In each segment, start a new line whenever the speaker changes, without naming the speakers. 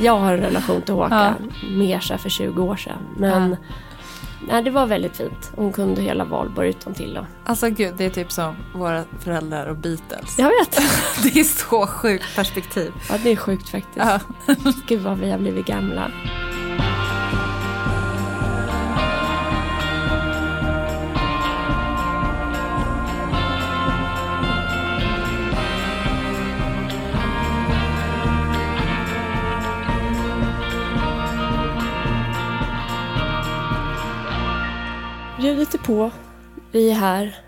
Jag har en relation till Håkan, mer så för 20 år sedan. Men
Ja.
nej, det var väldigt fint. Hon kunde hela Valborg utan till. Och,
Alltså gud, det är typ som våra föräldrar och Beatles.
jag vet.
Det är så sjukt perspektiv.
Ja, det är sjukt faktiskt.
Ja.
Gud vad vi har blivit gamla. Är på. Vi är här.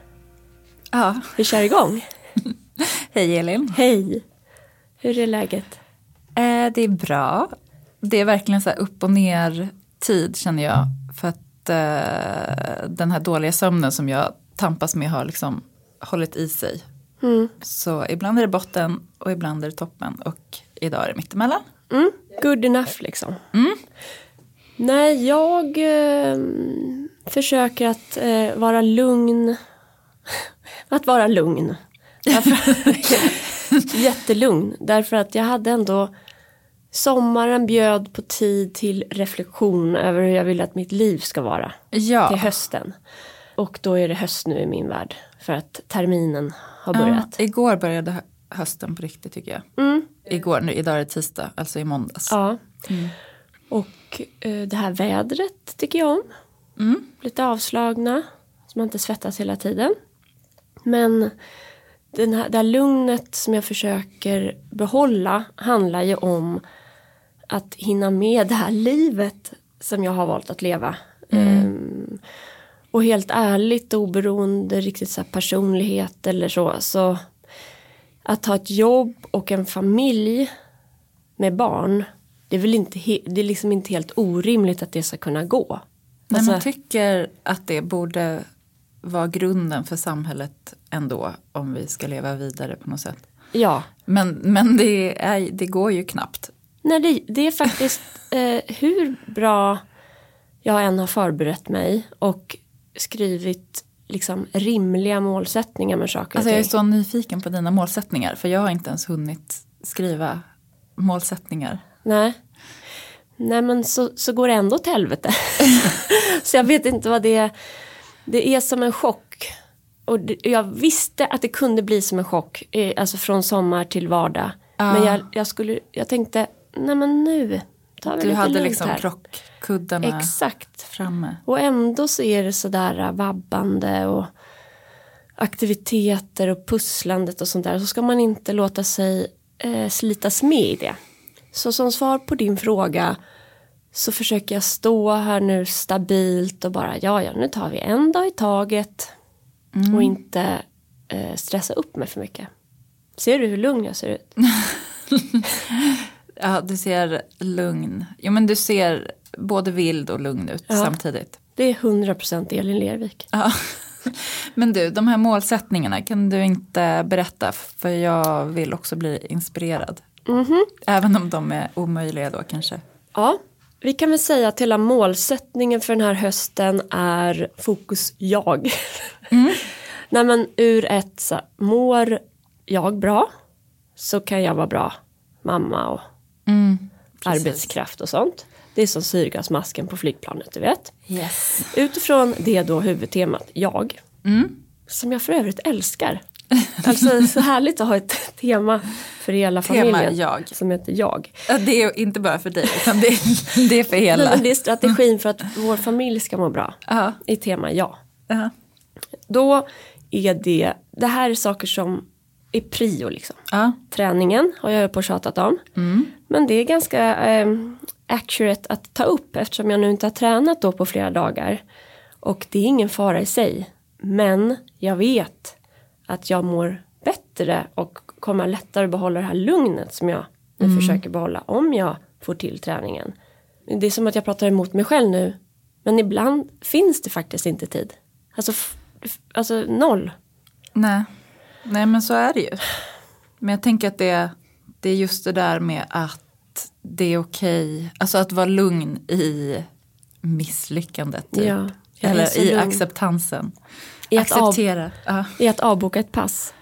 ja.
Vi kör igång.
Hej Elin.
Hej! Hur är läget?
Eh, det är bra. Det är verkligen så här upp och ner tid känner jag. För att eh, den här dåliga sömnen som jag tampas med har liksom hållit i sig.
Mm.
Så ibland är det botten och ibland är det toppen. Och idag är det mittemellan.
Mm, good enough liksom. Nej, jag eh, försöker att eh, vara lugn. att vara lugn. Jättelugn. Därför att jag hade ändå Sommaren bjöd på tid till reflektion över hur jag vill att mitt liv ska vara
Ja.
till hösten. Och då är det höst nu i min värld. För att terminen har börjat.
Ja, igår började hö- hösten på riktigt tycker jag.
Mm.
Igår, nu, idag är det tisdag, alltså i måndags.
Ja. Och eh, det här vädret tycker jag om.
Mm.
Lite avslagna, så man inte svettas hela tiden. Men den här, det här lugnet som jag försöker behålla handlar ju om att hinna med det här livet som jag har valt att leva. Ehm, och helt ärligt, oberoende riktigt så personlighet eller så, så att ha ett jobb och en familj med barn, det är väl inte, det är liksom inte helt orimligt att det ska kunna gå.
Men
Alltså-
man tycker att det borde vara grunden för samhället ändå om vi ska leva vidare på något sätt.
Ja,
Men, men det, är, det går ju knappt.
Nej, det, det är faktiskt eh, hur bra jag än har förberett mig och skrivit liksom rimliga målsättningar med saker
Alltså jag är så nyfiken på dina målsättningar för jag har inte ens hunnit skriva målsättningar.
Nej. Nej men så, så går det ändå till helvete. så jag vet inte vad det är. Det är som en chock. Och det, jag visste att det kunde bli som en chock. Eh, alltså från sommar till vardag.
Ja.
Men jag, jag, skulle, jag tänkte, nej men nu tar vi
Du
lite
hade
lugnt
liksom
här.
krockkuddarna
Exakt.
framme.
Och ändå så är det sådär vabbande och aktiviteter och pusslandet och sånt där. Så ska man inte låta sig eh, slitas med i det. Så som svar på din fråga så försöker jag stå här nu stabilt och bara ja, ja, nu tar vi en dag i taget och inte eh, stressa upp mig för mycket. Ser du hur lugn jag ser ut?
Ja, du ser lugn. Jo men du ser både vild och lugn ut
Ja.
samtidigt.
Det är 100% Elin Lervik.
Ja. Men du, de här målsättningarna, kan du inte berätta? För jag vill också bli inspirerad.
Mhm.
Även om de är omöjliga då kanske.
Ja, vi kan väl säga att hela målsättningen för den här hösten är fokus jag. Nej men ur ett så, mår jag bra så kan jag vara bra mamma och
precis.
arbetskraft och sånt. Det är som syrgasmasken på flygplanet, du vet.
Yes.
Utifrån det då huvudtemat jag.
Mm.
Som jag för övrigt älskar. Alltså så härligt att ha ett tema för hela
Tema
familjen.
jag.
Som heter jag.
Ja, Det är inte bara för dig, utan det är, det är för hela.
det är strategin för att vår familj ska må bra.
Ja.
I tema ja.
Ja.
Då är det, det här är saker som är prio liksom.
Ja.
Träningen har jag på och tjatat om. Men det är ganska eh, accurate att ta upp eftersom jag nu inte har tränat då på flera dagar. Och det är ingen fara i sig. Men jag vet att jag mår bättre och kommer lättare behålla det här lugnet som jag nu försöker behålla om jag får till träningen. Det är som att jag pratar emot mig själv nu. Men ibland finns det faktiskt inte tid. Alltså, alltså noll.
Nej. Nej, men så är det ju. Men jag tänker att det, det är just det där med att det är okej, alltså att vara lugn i misslyckandet. Typ.
Ja,
Eller i
lugn.
acceptansen.
I att av-
Acceptera. Ja.
I att avboka ett pass.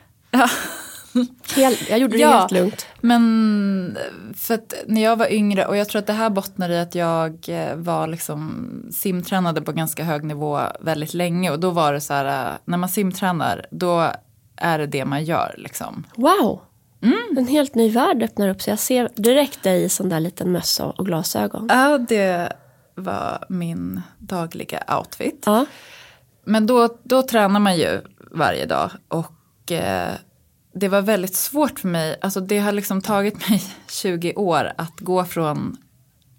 Helt, jag gjorde det
Ja.
helt lugnt.
Men för att när jag var yngre och jag tror att det här bottnar i att jag eh, var liksom simtränade på ganska hög nivå väldigt länge och då var det så här eh, när man simtränar då är det det man gör liksom.
Wow! En helt ny värld öppnar upp sig. Jag ser direkt dig i sån där liten mössa och glasögon.
Ja, det var min dagliga outfit.
Ja.
Men då, då tränar man ju varje dag och eh, det var väldigt svårt för mig, alltså det har liksom tagit mig 20 år att gå från,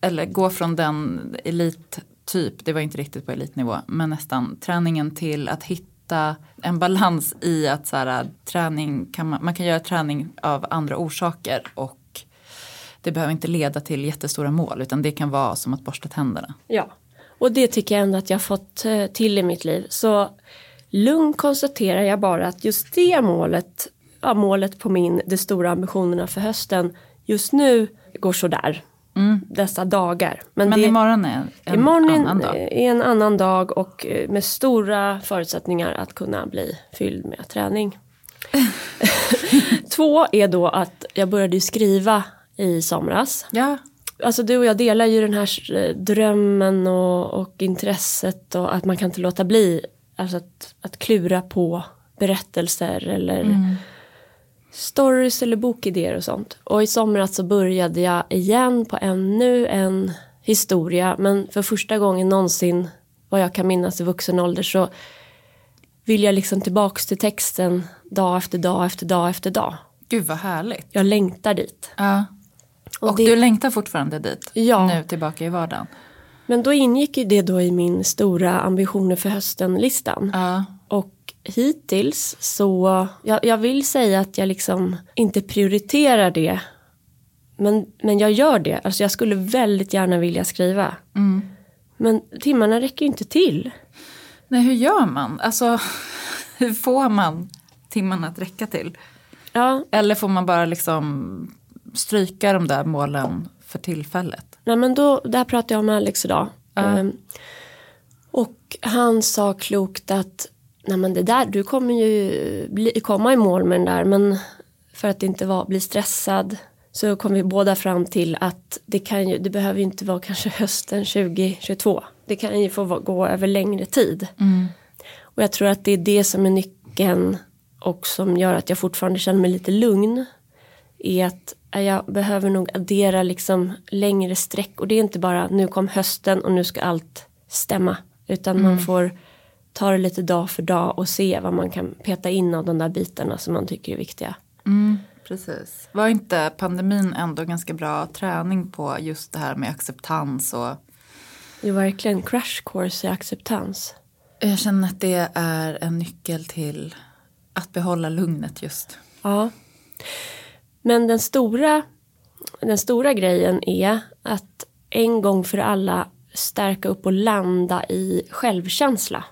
eller gå från den elittyp, det var inte riktigt på elitnivå, men nästan träningen till att hitta en balans i att så här, träning kan man, man kan göra träning av andra orsaker och det behöver inte leda till jättestora mål utan det kan vara som att borsta tänderna.
ja. Och det tycker jag ändå att jag har fått eh, till i mitt liv. Så lugnt konstaterar jag bara att just det målet, ja, målet på min, de stora ambitionerna för hösten, just nu går sådär. Dessa dagar.
Men
det,
imorgon är en
Imorgon
annan dag.
är en annan dag och eh, med stora förutsättningar att kunna bli fylld med träning. Två är då att jag började skriva i somras.
Ja,
Alltså du och jag delar ju den här eh, drömmen och, och intresset och att man kan inte låta bli alltså att, att klura på berättelser eller stories eller bokidéer och sånt. Och i somras så började jag igen på ännu en historia men för första gången någonsin vad jag kan minnas i vuxen ålder så vill jag liksom tillbaks till texten dag efter dag efter dag efter dag.
gud vad härligt.
Jag längtar dit.
Ja. Och,
det-
du längtar fortfarande dit?
Ja.
Nu tillbaka i vardagen?
Men då ingick ju det då i min stora ambitioner för hösten-listan.
Ja.
Och hittills så, jag, jag vill säga att jag liksom inte prioriterar det. Men, men jag gör det. Alltså jag skulle väldigt gärna vilja skriva. Men timmarna räcker ju inte till.
Nej, hur gör man? Alltså, hur får man timmarna att räcka till?
Ja,
Eller får man bara liksom stryka de där målen för tillfället?
nej men då, där pratade jag med Alex idag. Ehm, och han sa klokt att nej men det där, du kommer ju bli, komma i mål med den där men för att inte vara, bli stressad så kom vi båda fram till att det, kan ju, det behöver ju inte vara kanske hösten 2022. Det kan ju få gå över längre tid. Och jag tror att det är det som är nyckeln och som gör att jag fortfarande känner mig lite lugn. Är att jag behöver nog addera liksom längre streck och det är inte bara nu kom hösten och nu ska allt stämma. Utan man får ta det lite dag för dag och se vad man kan peta in av de där bitarna som man tycker är viktiga.
Precis. Var inte pandemin ändå ganska bra träning på just det här med acceptans och
Det är verkligen crash course i acceptans.
jag känner att det är en nyckel till att behålla lugnet just.
Ja. Men den stora, den stora grejen är att en gång för alla stärka upp och landa i självkänsla.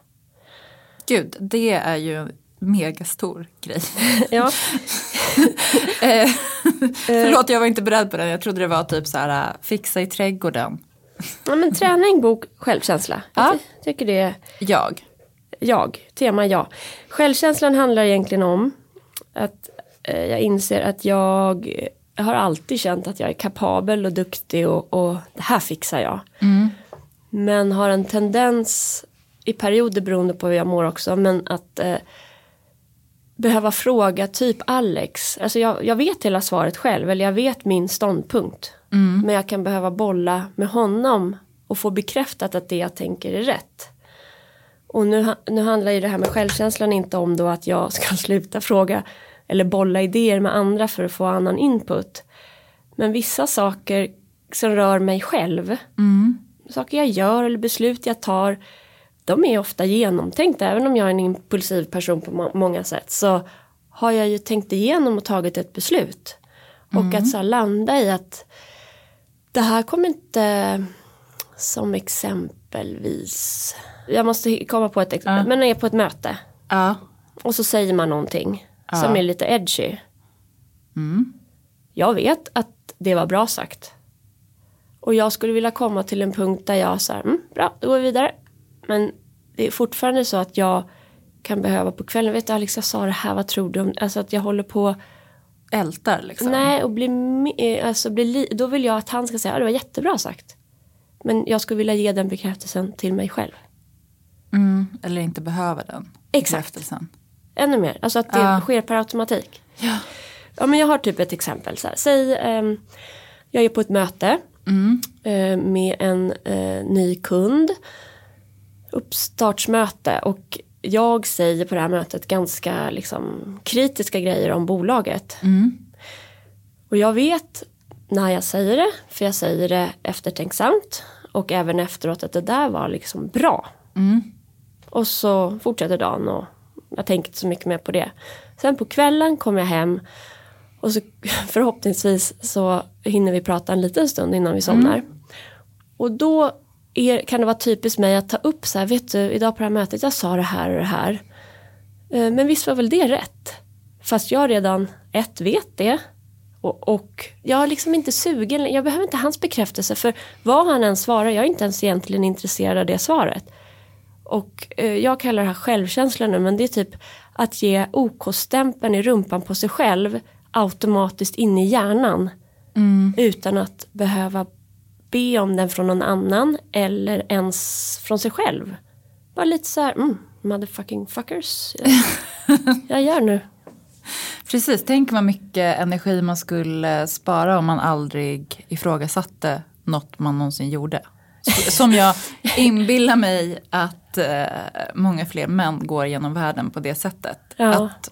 Gud, det är ju en megastor grej.
Ja,
Eh, Förlåt, jag var inte beredd på den. Jag trodde det var typ så här, äh, fixa i trädgården.
ja men träning, bok, självkänsla.
Ja.
Jag ty- tycker det är
Jag.
jag, tema jag. Självkänslan handlar egentligen om att jag inser att jag, har alltid känt att jag är kapabel och duktig och, och det här fixar jag. Men har en tendens i perioder beroende på hur jag mår också men att eh, behöva fråga typ Alex. Alltså jag, jag vet hela svaret själv eller jag vet min ståndpunkt. Men jag kan behöva bolla med honom och få bekräftat att det jag tänker är rätt. Och nu, nu handlar ju det här med självkänslan inte om då att jag ska sluta fråga eller bolla idéer med andra för att få annan input. Men vissa saker som rör mig själv, saker jag gör eller beslut jag tar, de är ofta genomtänkta. Även om jag är en impulsiv person på må- många sätt så har jag ju tänkt igenom och tagit ett beslut. Och att så landa i att det här kommer inte som exempelvis jag måste komma på ett exempel, men jag är på ett möte
Ja.
och så säger man någonting
Ja.
som är lite edgy. Jag vet att det var bra sagt. Och jag skulle vilja komma till en punkt där jag säger, mm, bra, då går vi vidare. Men det är fortfarande så att jag kan behöva på kvällen, vet du Alex jag sa det här, vad tror du om, alltså att jag håller på
ältar liksom.
Nej, och bli, me- eh, alltså bli li- då vill jag att han ska säga att det var jättebra sagt. Men jag skulle vilja ge den bekräftelsen till mig själv.
Mm, eller inte behöva den
Exakt.
bekräftelsen.
Ännu mer, alltså att det
Ja.
sker per automatik.
Ja.
Ja, men jag har typ ett exempel. Så här. Säg, ehm, jag är på ett möte
Mm.
eh, med en eh, ny kund. Uppstartsmöte och jag säger på det här mötet ganska liksom, kritiska grejer om bolaget.
Mm.
Och jag vet när jag säger det, för jag säger det eftertänksamt och även efteråt att det där var liksom bra.
Mm.
Och så fortsätter dagen och jag tänker inte så mycket mer på det. Sen på kvällen kommer jag hem och så förhoppningsvis så hinner vi prata en liten stund innan vi somnar. Och då är, kan det vara typiskt mig att ta upp så här, vet du, idag på det här mötet, jag sa det här och det här. Eh, Men visst var väl det rätt? Fast jag redan, ett, vet det. Och, och jag är liksom inte sugen, jag behöver inte hans bekräftelse för vad han än svarar, jag är inte ens egentligen intresserad av det svaret. Och eh, jag kallar det här självkänsla nu men det är typ att ge OK-stämpeln i rumpan på sig själv automatiskt in i hjärnan. Utan att behöva be om den från någon annan eller ens från sig själv. Bara lite så här, mm, motherfucking fuckers. Jag, jag gör nu.
Precis, tänk vad mycket energi man skulle spara om man aldrig ifrågasatte något man någonsin gjorde. Som jag inbillar mig att eh, många fler män går genom världen på det sättet.
Ja.
Att,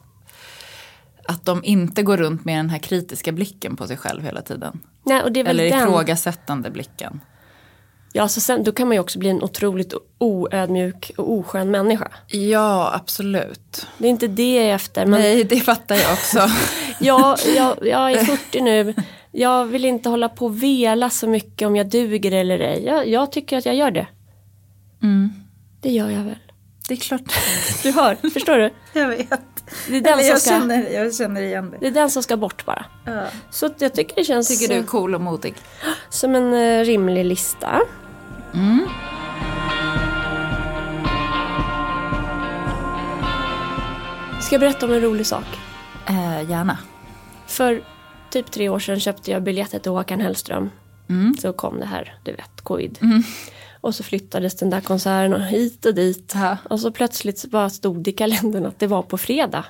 att de inte går runt med den här kritiska blicken på sig själv hela tiden.
Nej, och det är väl
Eller
den.
ifrågasättande blicken.
Ja, så sen, då kan man ju också bli en otroligt oödmjuk och oskön människa.
Ja, absolut.
Det är inte det jag är efter. Men
Nej, det fattar jag också.
jag, jag, jag är 40 nu. Jag vill inte hålla på och vela så mycket om jag duger eller ej. Jag, jag tycker att jag gör det.
Mm.
Det gör jag väl.
Det är klart.
Du hör, förstår du?
Jag vet.
Det är den, som ska,
jag känner igen det.
det är den som ska bort bara.
Ja.
Så jag tycker det känns
Tycker du är cool och modig?
som en eh, rimlig lista.
Mm.
Ska jag berätta om en rolig sak?
Eh, gärna.
För typ tre år sedan köpte jag biljetter till Håkan Hellström.
Mm.
Så kom det här, du vet, covid.
Mm.
Och så flyttades den där konserten och hit och dit.
Ja.
Och så plötsligt så bara stod det i kalendern att det var på fredag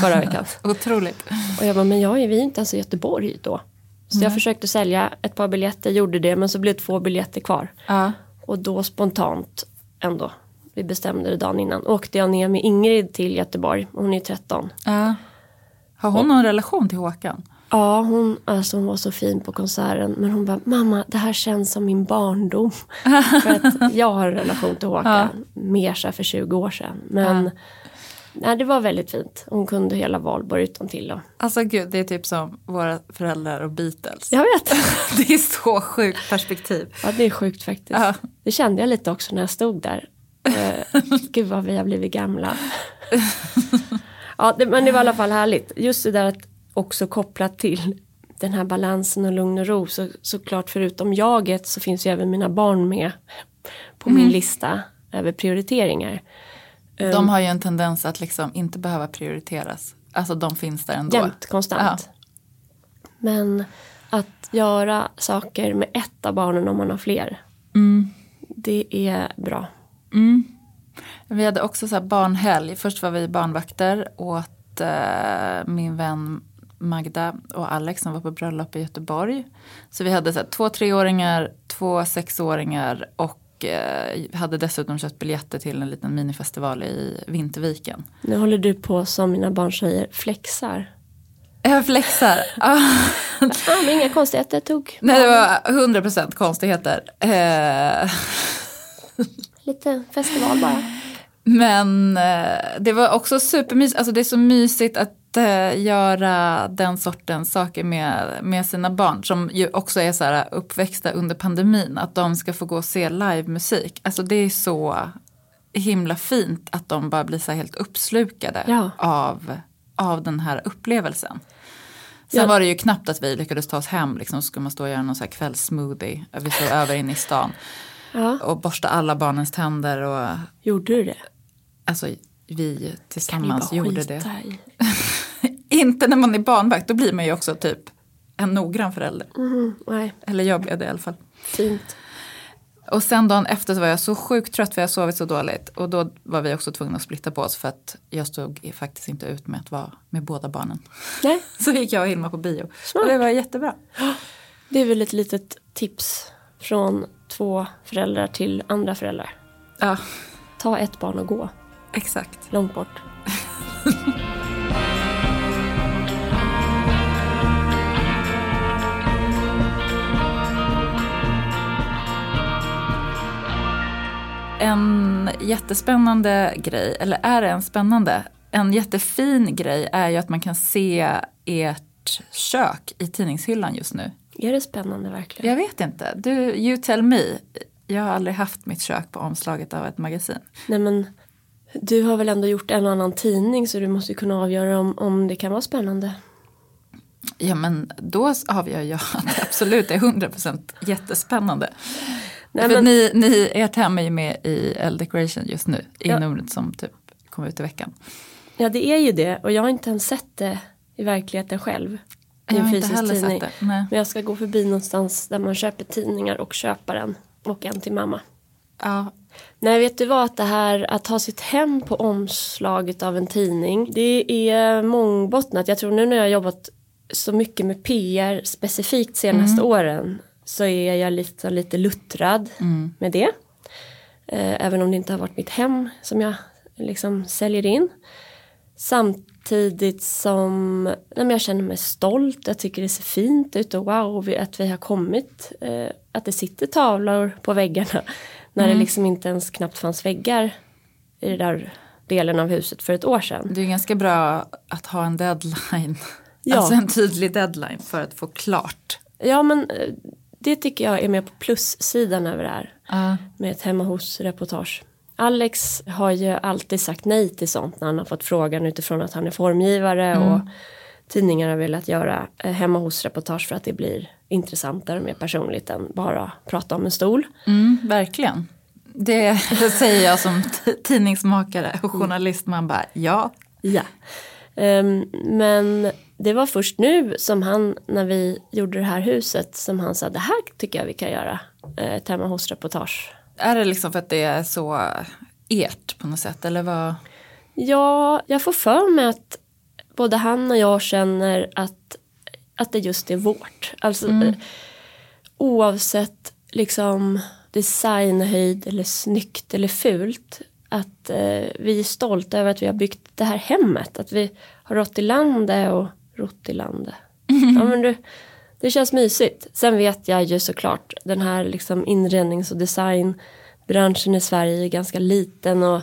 förra veckan.
Otroligt.
Och jag bara, men jag är vi är inte ens i Göteborg då. Så jag försökte sälja ett par biljetter, gjorde det, men så blev det två biljetter kvar.
Ja.
Och då spontant ändå, vi bestämde det dagen innan, åkte jag ner med Ingrid till Göteborg. Hon är 13.
ja. Har hon någon relation till Håkan?
Ja, hon, alltså hon var så fin på konserten. Men hon bara, mamma det här känns som min barndom. för att jag har en relation till Håkan. Mer så för 20 år sedan. Men nej, det var väldigt fint. Hon kunde hela valborg utan till. Och,
Alltså gud, det är typ som våra föräldrar och Beatles.
jag vet.
Det är så sjukt perspektiv.
Ja, det är sjukt faktiskt.
Ja.
Det kände jag lite också när jag stod där. Eh, Gud vad vi har blivit gamla. ja, det, men det var i alla fall härligt. Just det där att också kopplat till den här balansen och lugn och ro. Så, såklart förutom jaget så finns ju även mina barn med på min lista över prioriteringar.
De har ju en tendens att liksom inte behöva prioriteras. Alltså de finns där ändå.
Jämt, konstant. Men att göra saker med ett av barnen om man har fler.
Mm.
Det är bra.
Mm. Vi hade också så barnhelg. Först var vi barnvakter åt eh, min vän Magda och Alex som var på bröllop i Göteborg. Så vi hade så här, två treåringar, två sexåringar och eh, hade dessutom köpt biljetter till en liten minifestival i Vinterviken.
Nu håller du på som mina barn säger, flexar.
Jag flexar. Ah.
Men inga konstigheter, tog
Nej, det var 100% konstigheter. Eh,
lite festival bara.
Men eh, det var också supermysigt, alltså det är så mysigt att göra den sortens saker med, med sina barn som ju också är så här uppväxta under pandemin. Att de ska få gå och se livemusik. Alltså det är så himla fint att de bara blir så här helt uppslukade
Ja.
av, av den här upplevelsen. Sen
Ja.
var det ju knappt att vi lyckades ta oss hem, liksom, så skulle man stå och göra någon så här kvällssmoothie. Vi stod över inne i stan
Ja,
och borsta alla barnens tänder och
gjorde du det?
Alltså vi tillsammans gjorde det.
i?
Inte när man är barnvakt, då blir man ju också typ en noggrann förälder.
Mhm, nej,
Eller jag blev det i alla fall.
fint.
Och sen dagen efter så var jag så sjukt trött för jag sovit så dåligt. Och då var vi också tvungna att splitta på oss för att jag stod faktiskt inte ut med att vara med båda barnen.
Nej,
Så gick jag och Hilma på bio.
Smart.
Och det var jättebra.
det är väl ett litet tips från två föräldrar till andra föräldrar.
Ja,
Ta ett barn och gå
exakt.
långt bort.
En jättespännande grej, eller är det en spännande? En jättefin grej är ju att man kan se ert kök i tidningshyllan just nu.
Är det spännande verkligen?
Jag vet inte, du, you tell me. Jag har aldrig haft mitt kök på omslaget av ett magasin.
Nej men du har väl ändå gjort en och annan tidning så du måste ju kunna avgöra om, om det kan vara spännande.
Ja men då avgör jag att det absolut är 100% jättespännande.
Nej, men,
ni, ni, ert hem är ju med i L Decoration just nu, i
Ja.
numret som typ kommer ut i veckan.
ja det är ju det och jag har inte ens sett det i verkligheten själv. I
Jag har inte heller
tidning.
sett det. Nej.
Men jag ska gå förbi någonstans där man köper tidningar och köpa en. Och en till mamma.
Ja,
Nej, vet du vad? Att det här att ha sitt hem på omslaget av en tidning. Det är mångbottnat. Jag tror nu när jag har jobbat så mycket med PR specifikt senaste åren. Så är jag lite, lite luttrad med det. Eh, även om det inte har varit mitt hem som jag liksom säljer in. Samtidigt som nej, jag känner mig stolt. Jag tycker det ser fint ut och wow att vi har kommit. Eh, att det sitter tavlor på väggarna. När det liksom inte ens knappt fanns väggar i den där delen av huset för ett år sedan.
det är ganska bra att ha en deadline.
Ja.
Alltså en tydlig deadline för att få klart.
Ja men eh, det tycker jag är mer på plussidan över det här.
Ja.
med ett hemma hos-reportage. Alex har ju alltid sagt nej till sånt när han har fått frågan utifrån att han är formgivare och tidningar har velat göra eh, hemma hos-reportage för att det blir intressantare och mer personligt än bara prata om en stol.
Mm, verkligen. Det säger jag som tidningsmakare och journalist. Man bara ja.
Ja. Ehm, men det var först nu som han, när vi gjorde det här huset, som han sa det här tycker jag vi kan göra. eh, Ett hemma hos-reportage.
Är det liksom för att det är så ert på något sätt? Eller vad?
Ja, jag får för mig att både han och jag känner att, att det just är vårt. Alltså eh, oavsett liksom designhöjd eller snyggt eller fult. Att eh, vi är stolta över att vi har byggt det här hemmet. Att vi har rått i landet och rott i landet. Ja, men du, det känns mysigt. Sen vet jag ju såklart den här liksom inrednings och designbranschen i Sverige är ganska liten och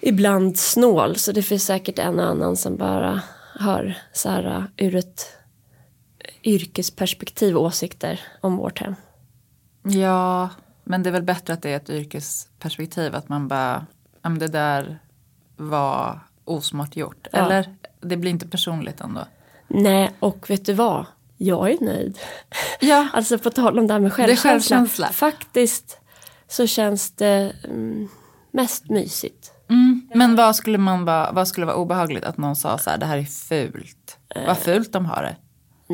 ibland snål. Så det finns säkert en och annan som bara har så här, ur ett yrkesperspektiv åsikter om vårt hem.
Ja, men det är väl bättre att det är ett yrkesperspektiv. Att man bara, ja men det där var osmart gjort.
Ja.
Eller det blir inte personligt ändå.
Nej, och vet du vad? Jag är nöjd.
Ja,
Alltså på tal om det här med självkänsla.
självkänsla.
Faktiskt så känns det mm, mest mysigt.
mm. men vad skulle, man bara, vad skulle vara obehagligt att någon sa så här, det här är fult. Vad fult de har det.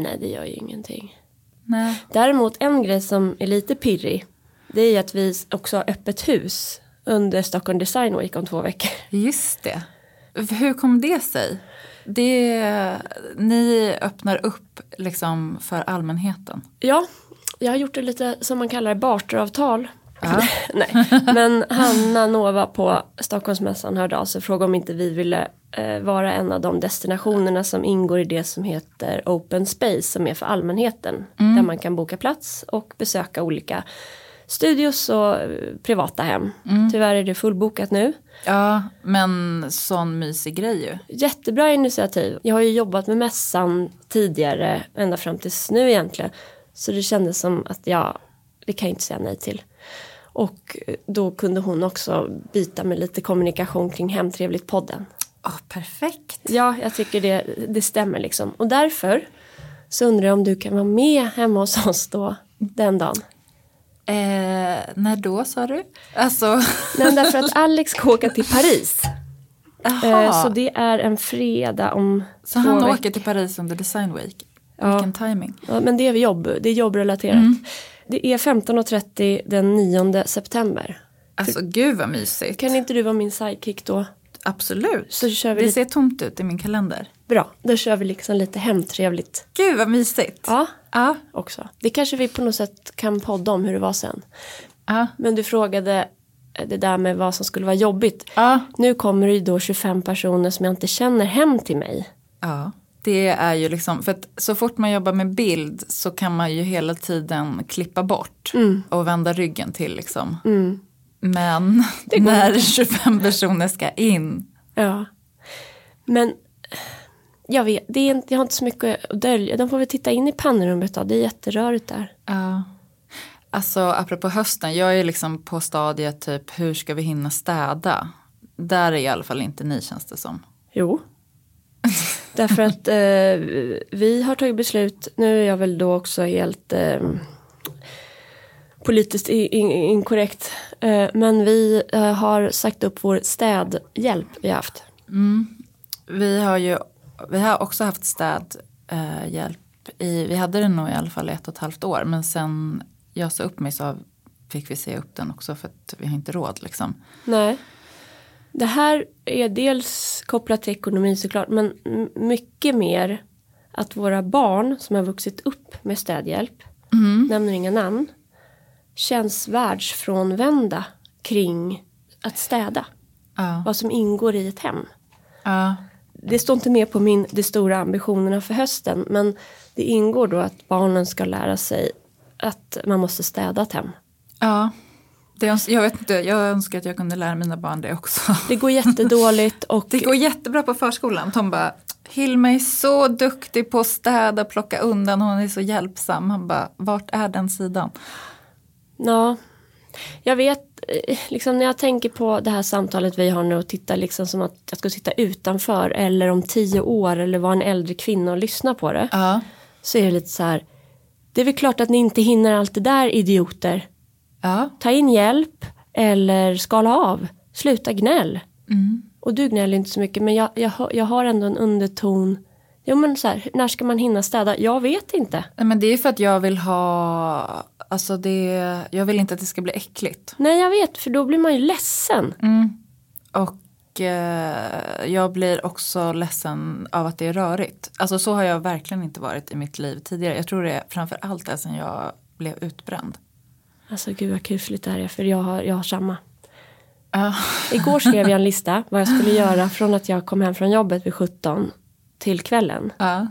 Nej, det gör ju ingenting.
Nej.
Däremot en grej som är lite pirrig. Det är att vi också har öppet hus under Stockholm Design Week om två veckor.
Just det. Hur kom det sig? Det, ni öppnar upp liksom för allmänheten.
Ja, jag har gjort det lite som man kallar barteravtal.
Ja.
Nej, men Hanna Nova på Stockholmsmässan hörde av sig och frågade om inte vi ville eh, vara en av de destinationerna som ingår i det som heter Open Space som är för allmänheten. Där man kan boka plats och besöka olika studios och eh, privata hem. Tyvärr är det fullbokat nu.
Ja, men sån mysig grej ju.
Jättebra initiativ. Jag har ju jobbat med mässan tidigare, ända fram tills nu egentligen. Så det kändes som att jag, det kan jag inte säga nej till. Och då kunde hon också byta med lite kommunikation kring Hemtrevligt-podden.
Åh, perfekt.
Ja, jag tycker det, det stämmer liksom. Och därför så undrar jag om du kan vara med hemma hos oss då den dagen.
Eh, när då sa du? Alltså,
Men därför att Alex ska åka till Paris. Eh, så det är en fredag om
Så
två
han
veckor.
åker till Paris under Design Week.
Ja.
Vilken timing.
Ja, men det är jobb, det är jobbrelaterat.
Mm.
Det är 15.30 den 9 september.
Alltså gud vad mysigt.
Kan inte du vara min sidekick då?
Absolut.
Så kör vi
det
lite,
ser tomt ut i min kalender.
bra, då kör vi liksom lite hemtrevligt.
Gud vad mysigt.
Ja,
Ja.
också. Det kanske vi på något sätt kan podda om hur det var sen.
Ja.
Men du frågade eh, det där med vad som skulle vara jobbigt.
Ja.
Nu kommer det ju då 25 personer som jag inte känner hem till mig.
ja. Det är ju liksom, för att så fort man jobbar med bild så kan man ju hela tiden klippa bort och vända ryggen till liksom. Men när 25 personer ska in.
Ja. Men jag vet, det är jag har inte så mycket att dölja. De får väl titta in i pannrummet då. Det är jätterörigt där.
Ja. Alltså apropå hösten, jag är liksom på stadiet typ hur ska vi hinna städa? Där är i alla fall inte ni känns det som.
Jo. Därför att eh, vi har tagit beslut, nu är jag väl då också helt eh, politiskt inkorrekt. Eh, men vi eh, har sagt upp vår städhjälp vi har haft.
Vi har ju vi har också haft städhjälp i, vi hade den nog i alla fall ett och ett halvt år. Men sen jag sa upp mig så fick vi se upp den också för att vi har inte råd liksom.
Nej. Det här är dels kopplat till ekonomi såklart men mycket mer att våra barn som har vuxit upp med städhjälp, nämner inga namn, känns världsfrånvända kring att städa.
Ja.
Vad som ingår i ett hem.
Ja.
Det står inte med på min de stora ambitionerna för hösten men det ingår då att barnen ska lära sig att man måste städa ett hem.
ja. Det, jag vet inte, jag önskar att jag kunde lära mina barn det också.
Det går jättedåligt och
Det går jättebra på förskolan. Tom bara, Hilma är så duktig på att städa, plocka undan, hon är så hjälpsam. Han bara, vart är den sidan?
Ja, jag vet, eh, liksom när jag tänker på det här samtalet vi har nu och tittar liksom som att jag ska sitta utanför eller om tio år eller vara en äldre kvinna och lyssna på det.
Ja.
Så är det lite så här, det är väl klart att ni inte hinner allt det där idioter.
Ja.
Ta in hjälp eller skala av, sluta gnäll.
Mm.
Och du gnäller inte så mycket men jag, jag, har- jag har ändå en underton. Jo men så här, när ska man hinna städa? Jag vet inte.
Nej, Men det är för att jag vill ha, alltså det, jag vill inte att det ska bli äckligt.
Nej jag vet för då blir man ju ledsen.
Och eh, jag blir också ledsen av att det är rörigt. Alltså så har jag verkligen inte varit i mitt liv tidigare. Jag tror det är framför allt det sen jag blev utbränd.
Alltså gud vad kusligt det här är för jag har, jag har samma.
Ja.
Igår skrev jag en lista vad jag skulle göra från att jag kom hem från jobbet vid 17 till kvällen.
Ja.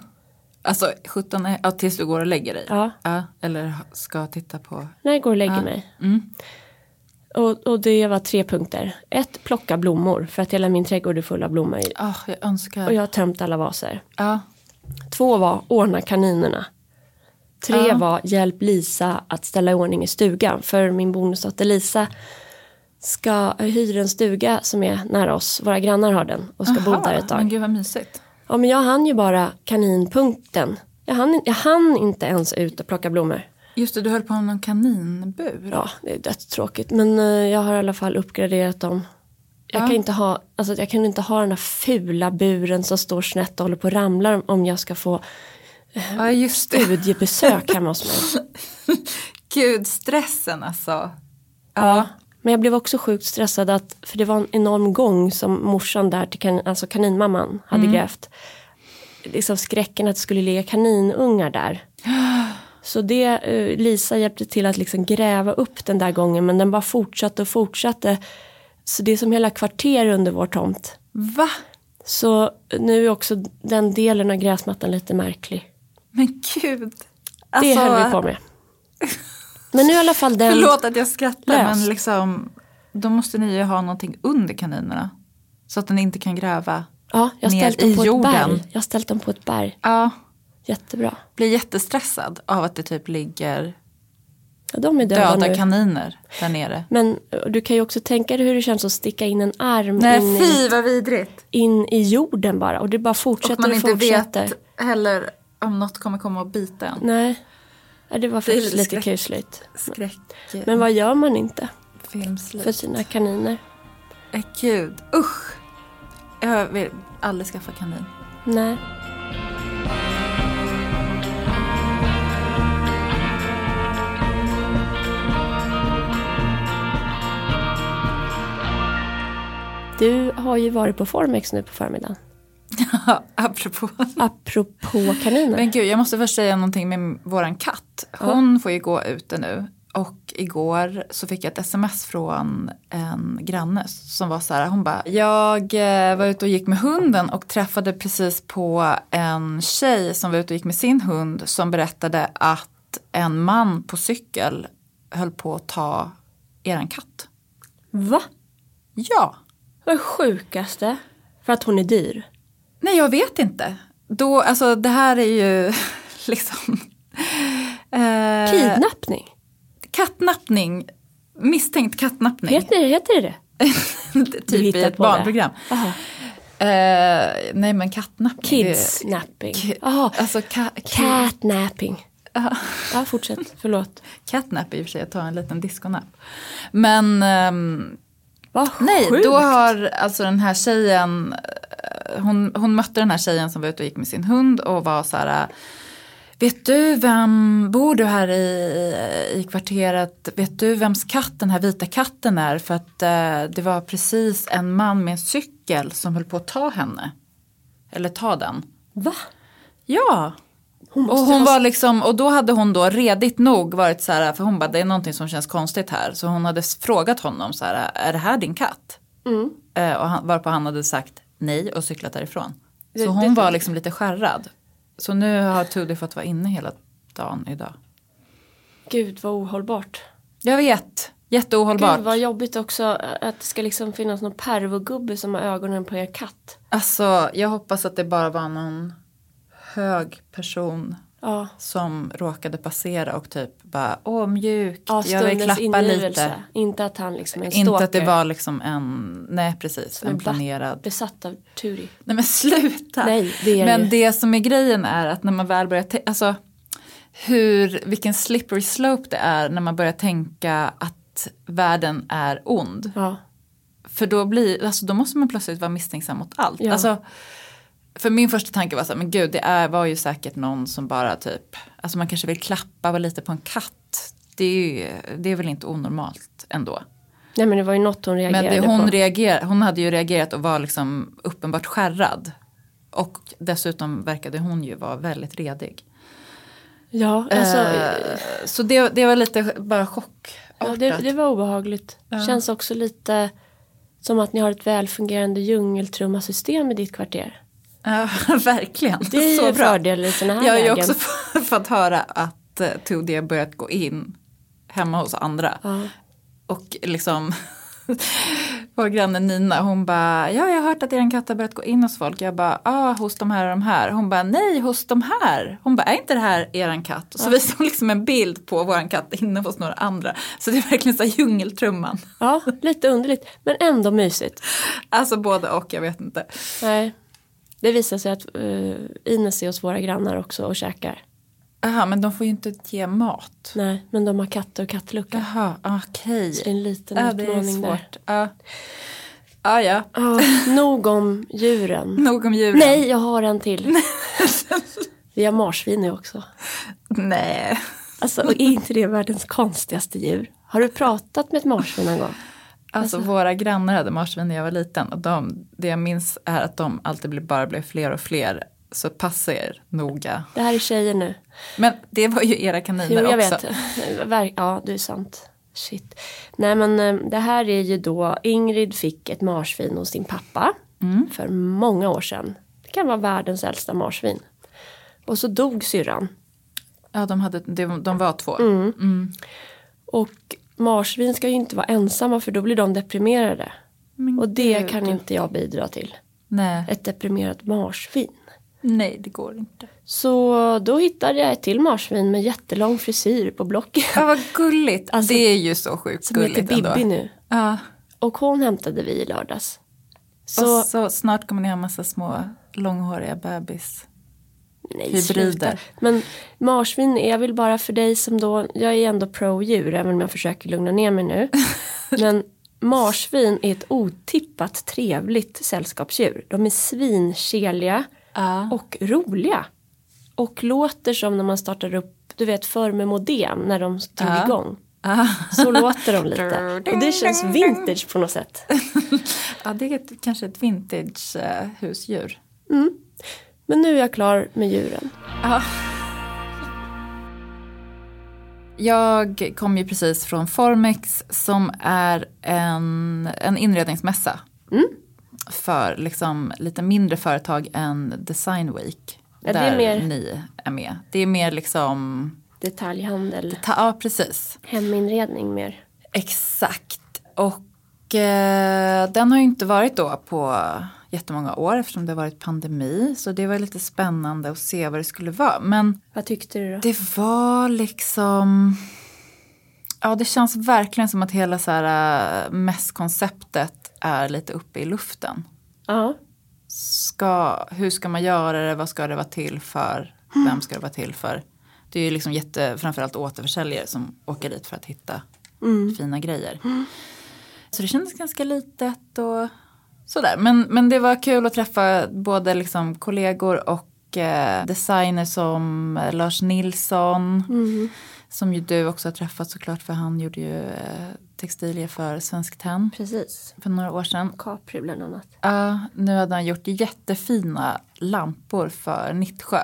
Alltså 17 är, ja, tills du går och lägger dig.
Ja.
eller ska titta på.
När jag går och lägger mig.
Mm.
Och, och det var tre punkter. Ett, plocka blommor för att hela min trädgård är full av blommor.
Ah, jag önskar.
Och jag har tömt alla vaser.
Ja.
Två var, ordna kaninerna. Tre
Ja.
var, hjälp Lisa att ställa i ordning i stugan. För min bonusdotter Lisa ska hyra en stuga som är nära oss. Våra grannar har den och ska bo
Aha,
där ett tag.
Men gud vad mysigt.
Ja men jag hann ju bara kaninpunkten. Jag hann, jag hann inte ens ut och plocka blommor.
Just det, du höll på med någon kaninbur.
Ja, det är dödstråkigt. Men eh, jag har i alla fall uppgraderat dem. Jag,
Ja.
kan inte ha, alltså, jag kan inte ha den här fula buren som står snett och håller på och ramlar om jag ska få
Ja, just det.
studiebesök hemma hos mig.
Gud, stressen alltså.
Ja. Men jag blev också sjukt stressad att, för det var en enorm gång som morsan där till kan, alltså kaninmamman hade grävt. Liksom skräcken att det skulle ligga kaninungar där. Så det, eh, Lisa hjälpte till att liksom gräva upp den där gången men den bara fortsatte och fortsatte. Så det är som hela kvarter under vår tomt.
Va?
Så nu är också den delen av gräsmattan lite märklig.
Men gud.
Det
Alltså,
höll vi på med. Men nu i alla fall den...
Förlåt att jag skrattar
löst.
men liksom då måste ni ju ha någonting under kaninerna. Så att den inte kan gräva.
Ja, jag
ner
ställt
i
på
jorden.
ett berg. Jag har ställt den på ett berg.
Ja,
Jättebra.
blir jättestressad av att det typ ligger
Ja, de är döda,
döda kaniner där nere.
Men eh, du kan ju också tänka dig hur det känns att sticka in en arm in,
Nej
i,
fy vad vidrigt.
in i jorden bara. Och det bara
Och
fortsätter
man
och,
inte
fortsätter.
vet heller om något kommer komma och bita en.
Nej, det var faktiskt
lite
lite
skräck.
kusligt.
Skräck.
Men vad gör man inte
Filmslut.
för sina kaniner?
Eh, Gud, usch. Jag vill aldrig skaffa kanin.
Nej. Du har ju varit på Formex nu på förmiddagen.
Apropå.
Apropå kaniner.
Men gud, jag måste först säga någonting med våran katt. Hon får ju gå ute nu. Och igår så fick jag ett sms från en granne som var så här, hon bara, jag eh, var ute och gick med hunden och träffade precis på en tjej som var ute och gick med sin hund som berättade att en man på cykel höll på att ta eran katt.
Va?
Ja,
Vad är det sjukaste? För att hon är dyr.
Nej jag vet inte. Då, alltså det här är ju liksom... eh,
Kidnappning.
Kattnappning, misstänkt kattnappning.
Heter det heter det?
typ i ett
det.
barnprogram. Eh, nej men kattnappning.
Kidsnapping.
Ki-
Jaha.
Alltså ka-
Catnapping. Ja, fortsätt. Förlåt.
catnap i och för sig att ta en liten disconapp. Men ehm,
Vad
nej,
sjukt.
då har alltså den här tjejen, hon, hon mötte den här tjejen som var ute och gick med sin hund och var så här Vet du vem, bor du här i, i kvarteret, vet du vems katt den här vita katten är? För att eh, det var precis en man med en cykel som höll på att ta henne. Eller ta den.
Va?
Ja.
Hon
Och hon
ha-
var liksom, och då hade hon då redigt nog varit så här, för hon bara det är någonting som känns konstigt här. Så hon hade frågat honom så här, är det här din katt?
Mm.
Eh, och han, varpå han hade sagt nej och cyklat därifrån.
Det-
Så
det
hon
tror
var liksom lite skärrad. Så nu har Tudi fått vara inne hela dagen idag.
Gud vad ohållbart.
Jag vet, jätteohållbart.
Gud vad jobbigt också att det ska liksom finnas någon pervogubbe som har ögonen på er katt.
Alltså jag hoppas att det bara var någon hög person
Ja,
som råkade passera och typ bara åh mjukt,
ja
jag vill klappa
ingivelse.
lite.
Inte att han liksom är en
Inte att det var liksom en, nej precis,
Som
en planerad.
Besatt av Turi.
Nej men sluta!
Nej, det är
men
det.
det som är grejen är att när man väl börjar, alltså hur, vilken slippery slope det är när man börjar tänka att världen är ond.
Ja,
För då, blir, alltså, då måste man plötsligt vara misstänksam mot allt.
Ja.
Alltså, för min första tanke var så här, men gud det är, var ju säkert någon som bara typ, alltså man kanske vill klappa lite på en katt. Det är, ju, det är väl inte onormalt ändå.
nej men det var ju något hon
Men
reagerade
det, hon,
på.
reager, hon hade ju reagerat och var liksom uppenbart skärrad. Och dessutom verkade hon ju vara väldigt redig.
Ja, alltså,
Eh, så det, det var lite bara chock.
ja, det, det var obehagligt.
Ja.
Känns också lite som att ni har ett välfungerande djungeltrummasystem i ditt kvarter.
Ja, verkligen.
Det är ju fördel i såna här
Jag har ju också fått höra att eh, Tudi har börjat gå in hemma hos andra.
Ja.
Och liksom vår granne Nina hon bara ja jag har hört att er katt har börjat gå in hos folk. Jag bara ja ah, hos de här och de här. Hon bara nej hos de här. Hon bara är inte det här eran katt? Och så visar hon liksom en bild på våran katt inne hos några andra. Så det är verkligen så här djungeltrumman.
ja, lite underligt. Men ändå mysigt.
Alltså både och jag vet inte.
Nej. Det visar sig att uh, Ines är hos våra grannar också och käkar.
Jaha men de får ju inte ge mat.
Nej, men de har katter och kattlucka.
Jaha okej.
Så det är en liten
Ja,
utmaning där.
Ja. Ja, ja.
Ja, nog om djuren.
Nog om djuren.
Nej, jag har en till. Vi har marsvin nu också.
Nej.
Alltså, är inte det världens konstigaste djur? Har du pratat med ett marsvin någon gång?
Alltså, våra grannar hade marsvin när jag var liten. Och de, det jag minns är att de alltid blev, bara blev fler och fler. Så passa er noga.
Det här är tjejer nu.
Men det var ju era kaniner
Jo, jag
också.
vet. Ja, det är sant. Shit. Nej, men eh, det här är ju då Ingrid fick ett marsvin hos sin pappa
Mm.
för många år sedan. Det kan vara världens äldsta marsvin. Och så dog syrran.
Ja, de, hade, de, de var två.
Mm.
Mm.
Och marsvin ska ju inte vara ensamma för då blir de deprimerade.
Men
Och det
gud.
kan inte jag bidra till.
Nej.
Ett deprimerat marsvin.
Nej, det går inte.
Så då hittade jag ett till marsvin med jättelång frisyr på Blocket.
Ja, vad gulligt.
Alltså,
det är ju så sjukt
Som heter
gulligt
Bibi
ändå.
nu.
Ja.
Och hon hämtade vi i lördags. Så,
Och så snart kommer ni ha massa små långhåriga bebis.
Nej,
hybrider.
sluta. Men marsvin är väl bara för dig som då, jag är ändå pro-djur även om jag försöker lugna ner mig nu. Men marsvin är ett otippat trevligt sällskapsdjur. De är svinkeliga
Ja.
och roliga. Och låter som när man startar upp, du vet förr med modem när de stod
Ja.
igång. Så låter de lite. Och det känns vintage på något sätt.
ja, det är ett, kanske ett vintage eh, husdjur.
Men nu är jag klar med djuren.
Ja. Jag kom ju precis från Formex som är en, en inredningsmässa. För liksom lite mindre företag än Design Week.
Ja, det är
där
mer-
ni är med. Det är mer liksom,
Detaljhandel,
ta, ja precis.
heminredning mer.
Exakt. Och eh, den har ju inte varit då på jättemånga år eftersom det har varit pandemi. Så det var lite spännande att se vad det skulle vara. Men
Vad tyckte du då?
det var liksom... Ja, det känns verkligen som att hela så här äh, mässkonceptet är lite uppe i luften.
Ja,
Ska, hur ska man göra det? Vad ska det vara till för? Vem ska det vara till för? Det är ju liksom jätte, framförallt återförsäljare som åker dit för att hitta fina grejer. Så det kändes ganska litet och sådär. Men, men det var kul att träffa både liksom kollegor och eh, designer som Lars Nilsson. Som ju du också har träffat såklart för han gjorde ju eh, textilier för Svensk Tenn
precis.
för några år sedan.
Capri bland annat.
Ja, nu hade han gjort jättefina lampor för Nittsjö.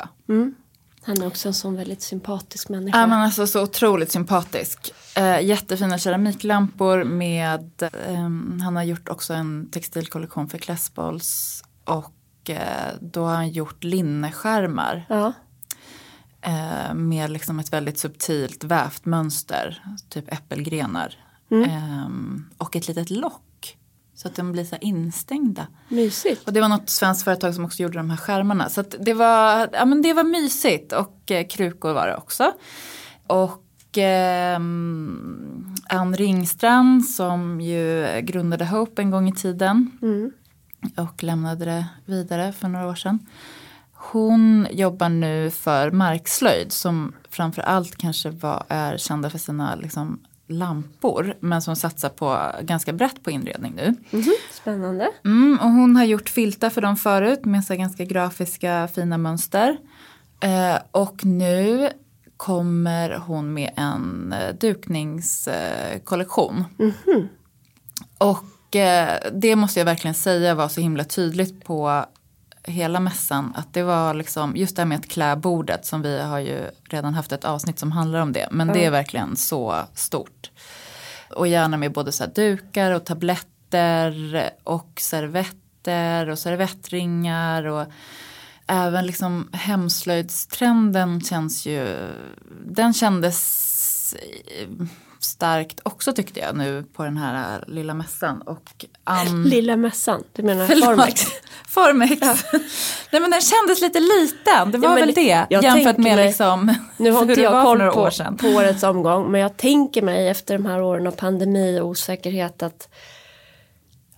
Han är också en sån väldigt sympatisk människa.
Ja men alltså så otroligt sympatisk. Eh, jättefina keramiklampor med, ehm, han har gjort också en textilkollektion för Klässbolls och eh, då har han gjort linneskärmar
Ja,
eh, med liksom ett väldigt subtilt vävt mönster, typ äppelgrenar. Ehm, och ett litet lock så att de blir så instängda.
mysigt.
Och det var något svenskt företag som också gjorde de här skärmarna. Så att det, var, ja, men det var mysigt och eh, krukor var det också. Och eh, Ann Ringstrand som ju grundade Hope en gång i tiden. Och lämnade det vidare för några år sedan. Hon jobbar nu för Markslöjd som framför allt kanske var, är kända för sina liksom, lampor. Men som satsar på ganska brett på inredning nu.
Mhm, Spännande.
Mm, och hon har gjort filtar för dem förut med så ganska grafiska fina mönster. Eh, och nu kommer hon med en eh, dukningskollektion. Och eh, det måste jag verkligen säga var så himla tydligt på hela mässan. Att det var liksom, just det här med att klä bordet som vi har ju redan haft ett avsnitt som handlar om det. Men det är verkligen så stort. Och gärna med både så här dukar och tabletter och servetter och servettringar. Och även liksom hemslöjdstrenden känns ju, den kändes starkt också tyckte jag nu på den här lilla mässan. Och Ann...
Lilla mässan, du menar
Förlåt.
Formex?
Formex. Nej men den kändes lite liten, det var
men
väl det. Jämfört med
mig-
liksom
Nu har inte jag koll på,
år sedan.
på årets omgång men jag tänker mig efter de här åren av pandemi och osäkerhet att,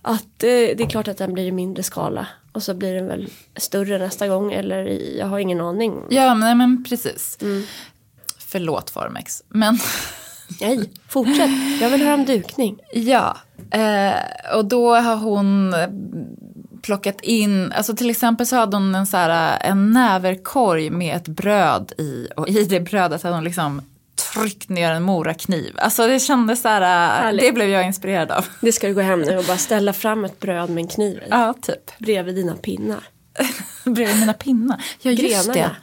att det, det är klart att den blir i mindre skala och så blir den väl större nästa gång eller jag har ingen aning.
Ja men, men precis.
Mm.
Förlåt Formex. Men
Nej, fortsätt. Jag vill höra om dukning.
ja, eh, och då har hon plockat in, alltså till exempel så hade hon en, så här, en näverkorg med ett bröd i och i det brödet hade hon liksom tryckt ner en morakniv. Alltså det kändes så här,
Härligt.
det blev jag inspirerad av.
Det ska du gå hem nu och bara ställa fram ett bröd med en kniv i.
Ja, typ.
Bredvid dina pinnar.
Bredvid mina pinnar. Ja, just
Grenarna.
det.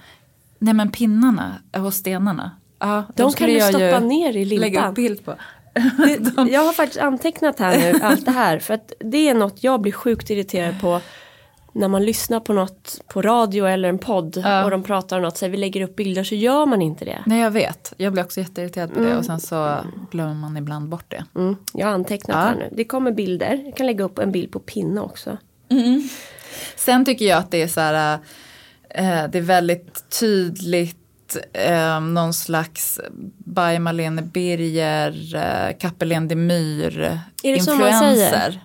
Nej, men pinnarna och stenarna. Ja,
De kan
skulle
du stoppa ner i
Lägga
limpan.
upp bild på.
Det, jag har faktiskt antecknat här nu allt det här för att det är något jag blir sjukt irriterad på när man lyssnar på något på radio eller en podd
Ja.
och de pratar om något, så här, vi lägger upp bilder så gör man inte det.
Nej, jag vet. Jag blir också jätteirriterad på det och sen så glömmer man ibland bort det.
Mm, jag har antecknat
Ja.
här nu. Det kommer bilder, jag kan lägga upp en bild på pinne också.
Sen tycker jag att det är så här, eh, det är väldigt tydligt eh, någon slags by Malene Birger, eh, Kappelén de Myr
Är det så man säger?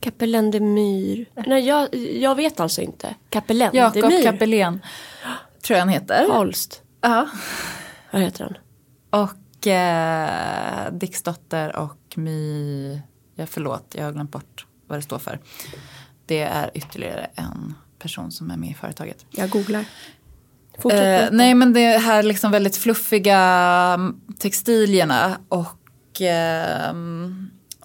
Kapellen de Myr. Nej, jag, jag vet alltså inte. Kapellen de
Jakob
Myr.
Kappelén, tror jag han heter.
Holst.
Ja.
Vad heter han?
Och eh, Dixdotter och My Jag förlåt, jag har glömt bort vad det står för. Det är ytterligare en person som är med i företaget.
Jag googlar.
Eh, nej men det här liksom väldigt fluffiga mm, textilierna och eh,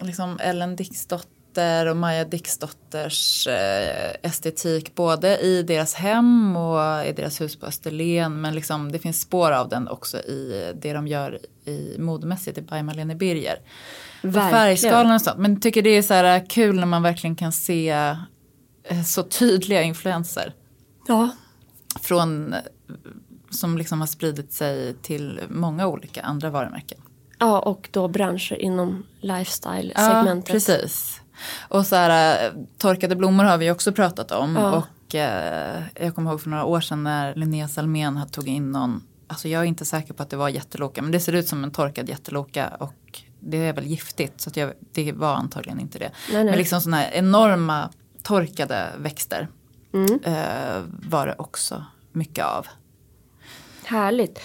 liksom Ellen Dixdotter och Maja Dixdotters eh, estetik både i deras hem och i deras hus på Österlen. Men liksom, det finns spår av den också i det de gör i modemässigt i By Malene Birger. Färgskalan och sånt. Men tycker det är så här kul när man verkligen kan se eh, så tydliga influenser.
Ja.
Från som liksom har spridit sig till många olika andra varumärken.
Ja, och då branscher inom lifestyle-segmentet.
Ja, precis. Och så här, torkade blommor har vi också pratat om. Ja. Och eh, jag kommer ihåg för några år sedan när Linnea Salmén tog in någon, alltså jag är inte säker på att det var jätteloka, men det ser ut som en torkad jätteloka och det är väl giftigt så jag, det var antagligen inte det. Nej, nej. Men liksom sådana här enorma torkade växter mm. eh, var det också mycket av.
Härligt.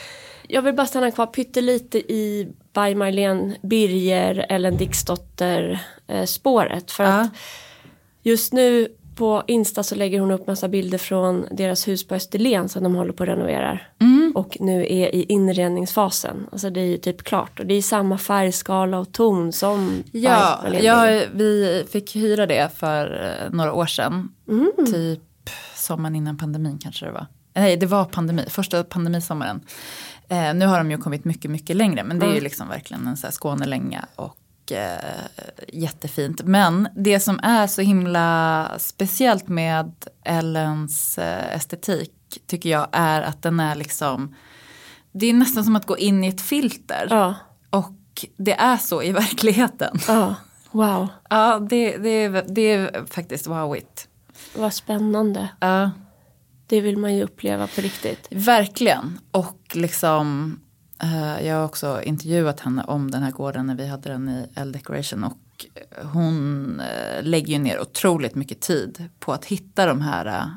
Jag vill bara stanna kvar pyttelite i By Marlene Birger, Ellen Dixdotter eh, spåret. För ja. att just nu på Insta så lägger hon upp massa bilder från deras hus på Österlen som de håller på att renovera. Mm. Och nu är i inredningsfasen. Alltså det är ju typ klart. Och det är samma färgskala och ton som
Ja, ja vi fick hyra det för eh, några år sedan. Mm. Typ sommaren innan pandemin kanske det var. Nej, det var pandemi, första pandemisommaren. Eh, nu har de ju kommit mycket, mycket längre. Men det är ju liksom verkligen en så här Skånelänga och eh, jättefint. Men det som är så himla speciellt med Ellens eh, estetik tycker jag är att den är liksom, det är nästan som att gå in i ett filter. Ja. Och det är så i verkligheten.
Ja, wow.
Ja, det, det, är, det är faktiskt wowigt.
Vad spännande.
Ja.
Det vill man ju uppleva på riktigt.
Verkligen. Och liksom, eh, jag har också intervjuat henne om den här gården när vi hade den i L Decoration. Och hon eh, lägger ju ner otroligt mycket tid på att hitta de här eh,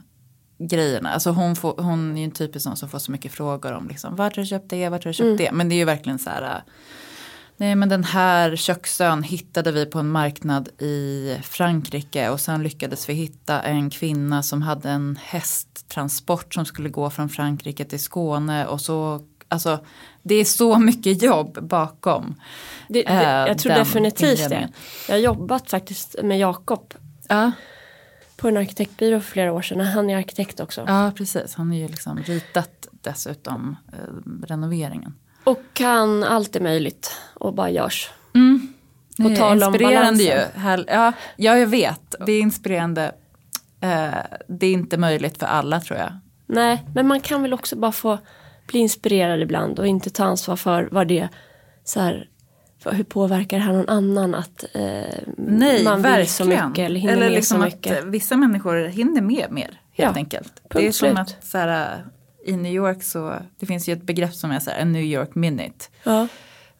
grejerna. Alltså hon, får, hon är ju en typisk sån som får så mycket frågor om liksom, vart har du köpt det, vart har du köpt mm. det. Men det är ju verkligen så här Nej men den här köksön hittade vi på en marknad i Frankrike och sen lyckades vi hitta en kvinna som hade en hästtransport som skulle gå från Frankrike till Skåne och så Alltså det är så mycket jobb bakom.
Det, det, jag tror definitivt det. Jag har jobbat faktiskt med Jakob.
Ja.
På en arkitektbyrå för flera år sedan. Han är arkitekt också.
Ja precis, han har ju liksom ritat dessutom eh, renoveringen.
Och kan allt är möjligt och bara görs.
Mm. På tal om inspirerande ju. Ja, ja, jag vet. Det är inspirerande. Eh, det är inte möjligt för alla tror jag.
Nej, men man kan väl också bara få bli inspirerad ibland och inte ta ansvar för vad det så här, för hur påverkar det här någon annan att eh,
Nej,
man
verkligen.
vill så mycket eller hinner eller med liksom så mycket.
Att vissa människor hinner med mer helt ja, enkelt. Det är som att så här, i New York så, det finns ju ett begrepp som är så här, en New York minute.
Ja.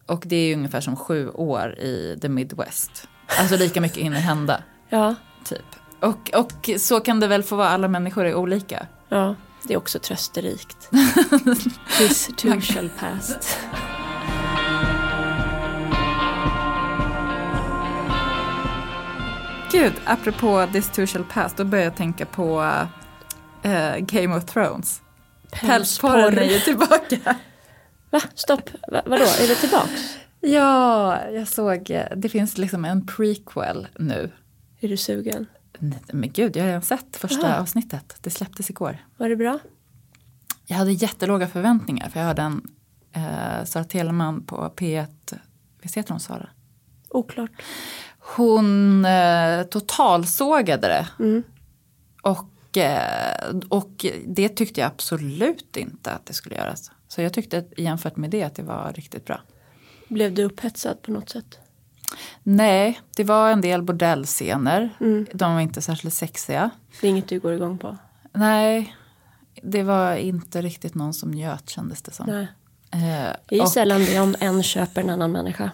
Och det är ju ungefär som sju år i the Midwest. Alltså lika mycket hinner hända.
Ja.
Typ. Och, och så kan det väl få vara, alla människor är olika.
Ja, det är också trösterikt. This too shall pass.
Gud, apropå this too shall pass, då börjar jag tänka på uh, Game of Thrones. Pälsporren är ju tillbaka.
Va? Stopp, Va, vadå, är det tillbaks?
Ja, jag såg, det finns liksom en prequel nu.
Är du sugen?
Nej, men gud, jag har redan sett första Aha. avsnittet. Det släpptes igår.
Var det bra?
Jag hade jättelåga förväntningar för jag hörde en eh, Sara Teleman på P1, visst heter hon Sara?
Oklart.
Hon eh, totalsågade det.
Mm.
Och Eh, och det tyckte jag absolut inte att det skulle göras. Så jag tyckte jämfört med det att det var riktigt bra.
Blev du upphetsad på något sätt?
Nej, det var en del bordellscener.
Mm.
De var inte särskilt sexiga.
Det är inget du går igång på?
Nej, det var inte riktigt någon som njöt kändes det som.
Nej.
Eh,
det är och... sällan det om en köper en annan människa.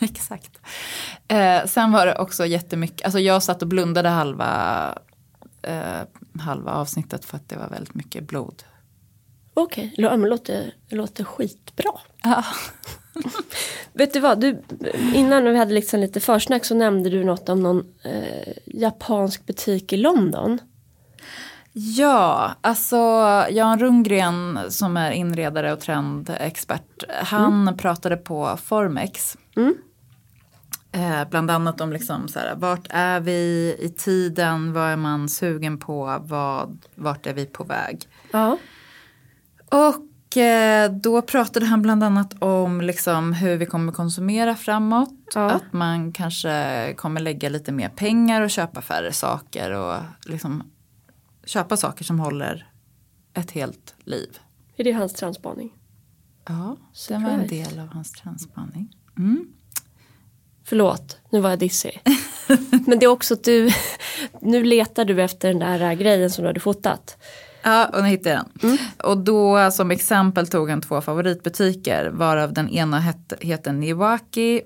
Exakt. Eh, sen var det också jättemycket, alltså jag satt och blundade halva eh, halva avsnittet för att det var väldigt mycket blod.
Okej, okay. det låter, låter skitbra.
Ja.
Vet du vad, du, innan vi hade liksom lite försnack så nämnde du något om någon eh, japansk butik i London.
Ja, alltså Jan Rundgren som är inredare och trendexpert, han mm. pratade på Formex. Mm. Eh, bland annat om liksom så här, vart är vi i tiden, vad är man sugen på, vad, vart är vi på väg.
Ja.
Och eh, då pratade han bland annat om liksom hur vi kommer konsumera framåt. Ja. Att man kanske kommer lägga lite mer pengar och köpa färre saker och liksom köpa saker som håller ett helt liv.
Är det hans trendspaning?
Ja, det var en del av hans trendspaning. Mm.
Förlåt, nu var jag dissig. Men det är också att du, nu letar du efter den där grejen som du hade fotat.
Ja, och nu hittade jag den. Mm. Och då som exempel tog han två favoritbutiker varav den ena het, heter Niwaki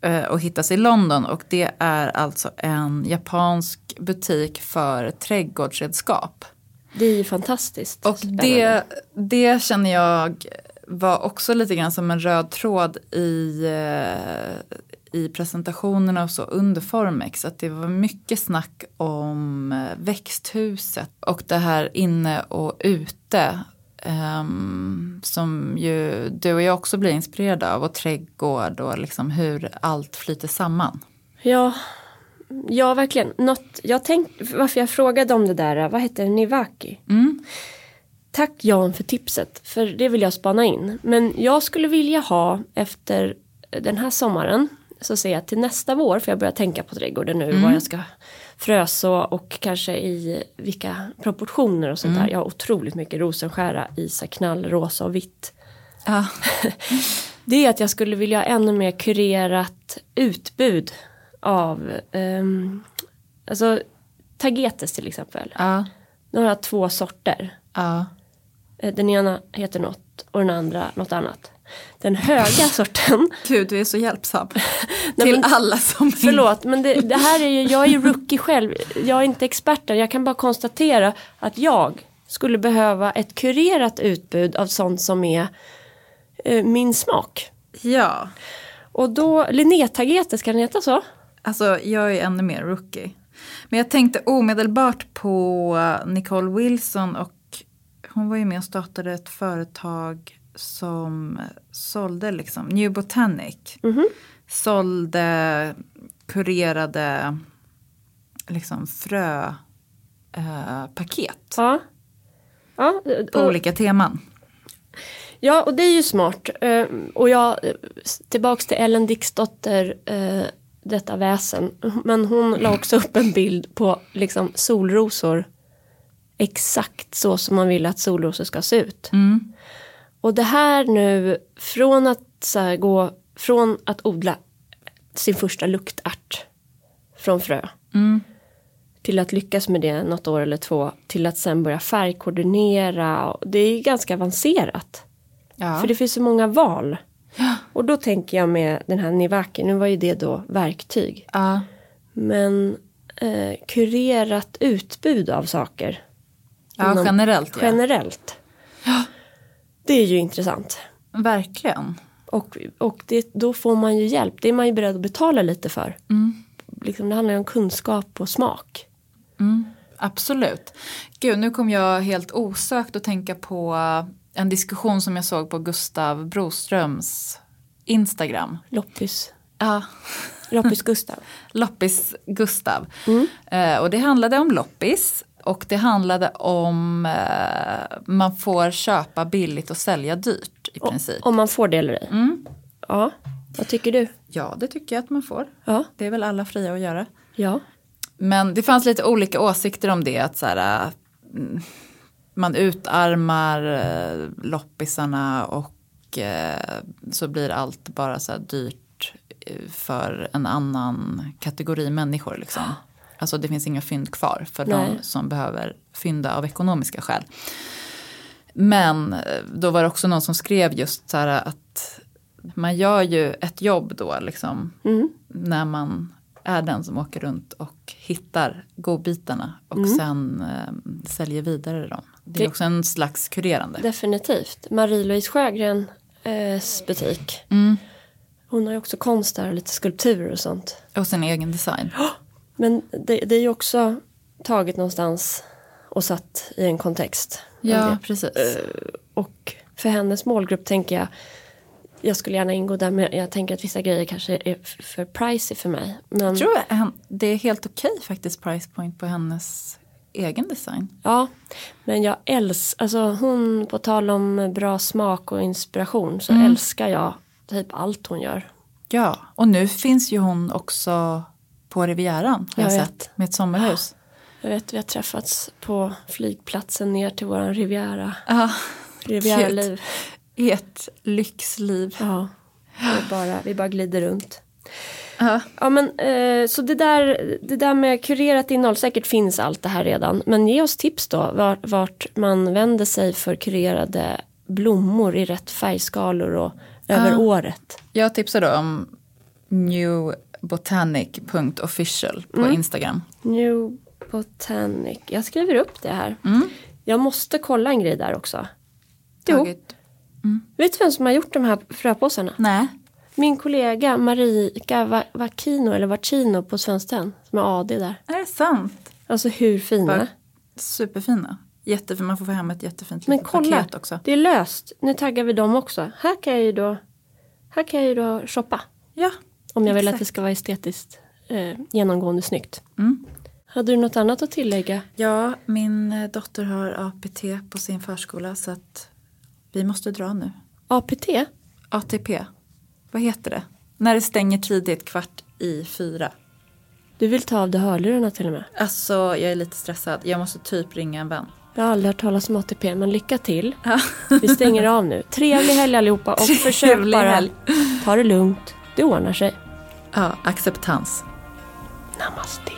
eh, och hittas i London och det är alltså en japansk butik för trädgårdsredskap.
Det är ju fantastiskt
Och det, det känner jag var också lite grann som en röd tråd i, i presentationerna och så under Formex att det var mycket snack om eh, växthuset och det här inne och ute um, som ju du och jag också blir inspirerade av och trädgård och liksom hur allt flyter samman.
Ja, ja verkligen. Något, jag tänkt, varför jag frågade om det där, vad heter det, Nivaki?
Mm.
Tack Jan för tipset, för det vill jag spana in. Men jag skulle vilja ha efter den här sommaren så ser jag till nästa vår, för jag börjar tänka på trädgården nu, mm. vad jag ska fröså och kanske i vilka proportioner och sånt mm. där. Jag har otroligt mycket rosenskära i så knallrosa och vitt.
Ja.
det är att jag skulle vilja ha ännu mer kurerat utbud av um, alltså tagetes till exempel.
Ja.
Nu har jag två sorter.
Ja.
Eh, den ena heter något och den andra något annat den höga sorten.
Gud, du är så hjälpsam. Till men, alla som
Förlåt, men det, det, här är ju, jag är ju rookie själv. Jag är inte expert Jag kan bara konstatera att jag skulle behöva ett kurerat utbud av sånt som är eh, min smak.
Ja.
Och då, Linnea-tagetet, ska den heta så?
Alltså, jag är ännu mer rookie. Men jag tänkte omedelbart på Nicole Wilson och hon var ju med och startade ett företag som sålde liksom, New Botanic.
Mm -hmm.
Sålde kurerade liksom fröpaket.
Eh, ja. ja.
På olika teman.
Ja, och det är ju smart. Uh, och jag, tillbaks till Ellen Dixdotter, uh, detta väsen. Men hon la också upp en bild på liksom solrosor. Exakt så som man vill att solrosor ska se ut.
Mm.
Och det här nu från att så gå från att odla sin första luktärt från frö.
Mm.
Till att lyckas med det något år eller två. Till att sen börja färgkoordinera. Det är ganska avancerat.
Ja.
För det finns så många val.
Ja.
Och då tänker jag med den här Nivaki, nu var ju det då verktyg.
Ja.
Men eh, kurerat utbud av saker.
Ja, Inom, generellt.
Generellt.
Ja.
Det är ju intressant.
Verkligen.
Och, och det, då får man ju hjälp. Det är man ju beredd att betala lite för.
Mm.
Liksom, det handlar ju om kunskap och smak.
Mm, absolut. Gud, nu kom jag helt osökt att tänka på en diskussion som jag såg på Gustav Broströms Instagram.
Loppis.
Ja.
Loppis Gustav.
loppis Gustav.
Mm.
Eh, och det handlade om loppis och det handlade om eh, man får köpa billigt och sälja dyrt i princip.
Om man får det eller ej?
Mm.
Ja, vad tycker du?
Ja, det tycker jag att man får.
Ja.
Det är väl alla fria att göra.
Ja.
Men det fanns lite olika åsikter om det. Att så här, äh, man utarmar äh, loppisarna och äh, så blir allt bara så här dyrt för en annan kategori människor. Liksom. Alltså det finns inga fynd kvar för Nej. de som behöver fynda av ekonomiska skäl. Men eh, då var det också någon som skrev just så här att man gör ju ett jobb då liksom.
Mm.
När man är den som åker runt och hittar godbitarna och mm. sen eh, säljer vidare dem. Det är det, också en slags kurerande.
Definitivt. Marie-Louise Sjögrens butik.
Mm.
Hon har ju också konst där och lite skulpturer och sånt.
Och sin egen design.
Men det, det är ju också taget någonstans och satt i en kontext.
Ja, precis.
Och för hennes målgrupp tänker jag, jag skulle gärna ingå där men jag tänker att vissa grejer kanske är för pricey för mig. Men
Jag tror jag, det är helt okej faktiskt price point på hennes egen design.
ja, men jag älskar, alltså hon på tal om bra smak och inspiration så
Mm.
älskar jag typ allt hon gör.
Ja, och nu finns ju hon också på Rivieran har jag,
Jag
sett med ett sommarhus.
Jag vet, vi har träffats på flygplatsen ner till våran Riviera.
Ja,
Riviera-liv.
ert lyxliv.
Ja, vi bara, vi bara glider runt.
Ja.
Ja men eh, så det där, det där med kurerat innehåll, säkert finns allt det här redan. Men ge oss tips då vart, vart man vänder sig för kurerade blommor i rätt färgskalor och över
Ja.
året.
Jag tipsar då om newbotanic.official på
Mm.
Instagram.
New Botanic, jag skriver upp det här.
Mm.
Jag måste kolla en grej där också. Jo,
Tagit-
vet du vem som har gjort de här fröpåsarna?
Nej.
Min kollega Marika Va- Vacino, eller Vacino på Svenskt Tenn, som är AD där.
Är det sant?
Alltså hur fina?
Va? Superfina. Jättefin, man får få hem ett jättefint
Men kolla,
paket också.
det är löst. Nu taggar vi dem också. Här kan jag ju då, här kan jag ju då shoppa.
Ja.
Om jag vill att det ska vara estetiskt eh, genomgående snyggt.
Mm.
Hade du något annat att tillägga?
Ja, min eh, dotter har APT på sin förskola så att vi måste dra nu.
APT?
ATP, vad heter det? När det stänger tidigt, kvart i fyra.
Du vill ta av dig hörlurarna till och med.
Alltså, jag är lite stressad. Jag måste typ ringa en vän.
Jag har aldrig hört talas om ATP, men lycka till.
Ja.
Vi stänger av nu. Trevlig helg allihopa och försök
Trevlig
bara
helg.
ta det lugnt. Det ordnar sig
ja, acceptans.
Namaste.